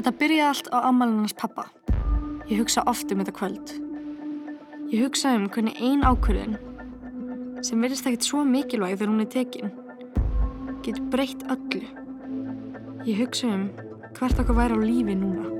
Þetta byrjaði allt á ammalinnars pappa. Ég hugsa oft um þetta kvöld. Ég hugsa um hvernig ein ákvörðin, sem verðist ekkert svo mikilvæg þegar hún er tekin, getur breytt öllu. Ég hugsa um hvert okkar væri á lífi núna.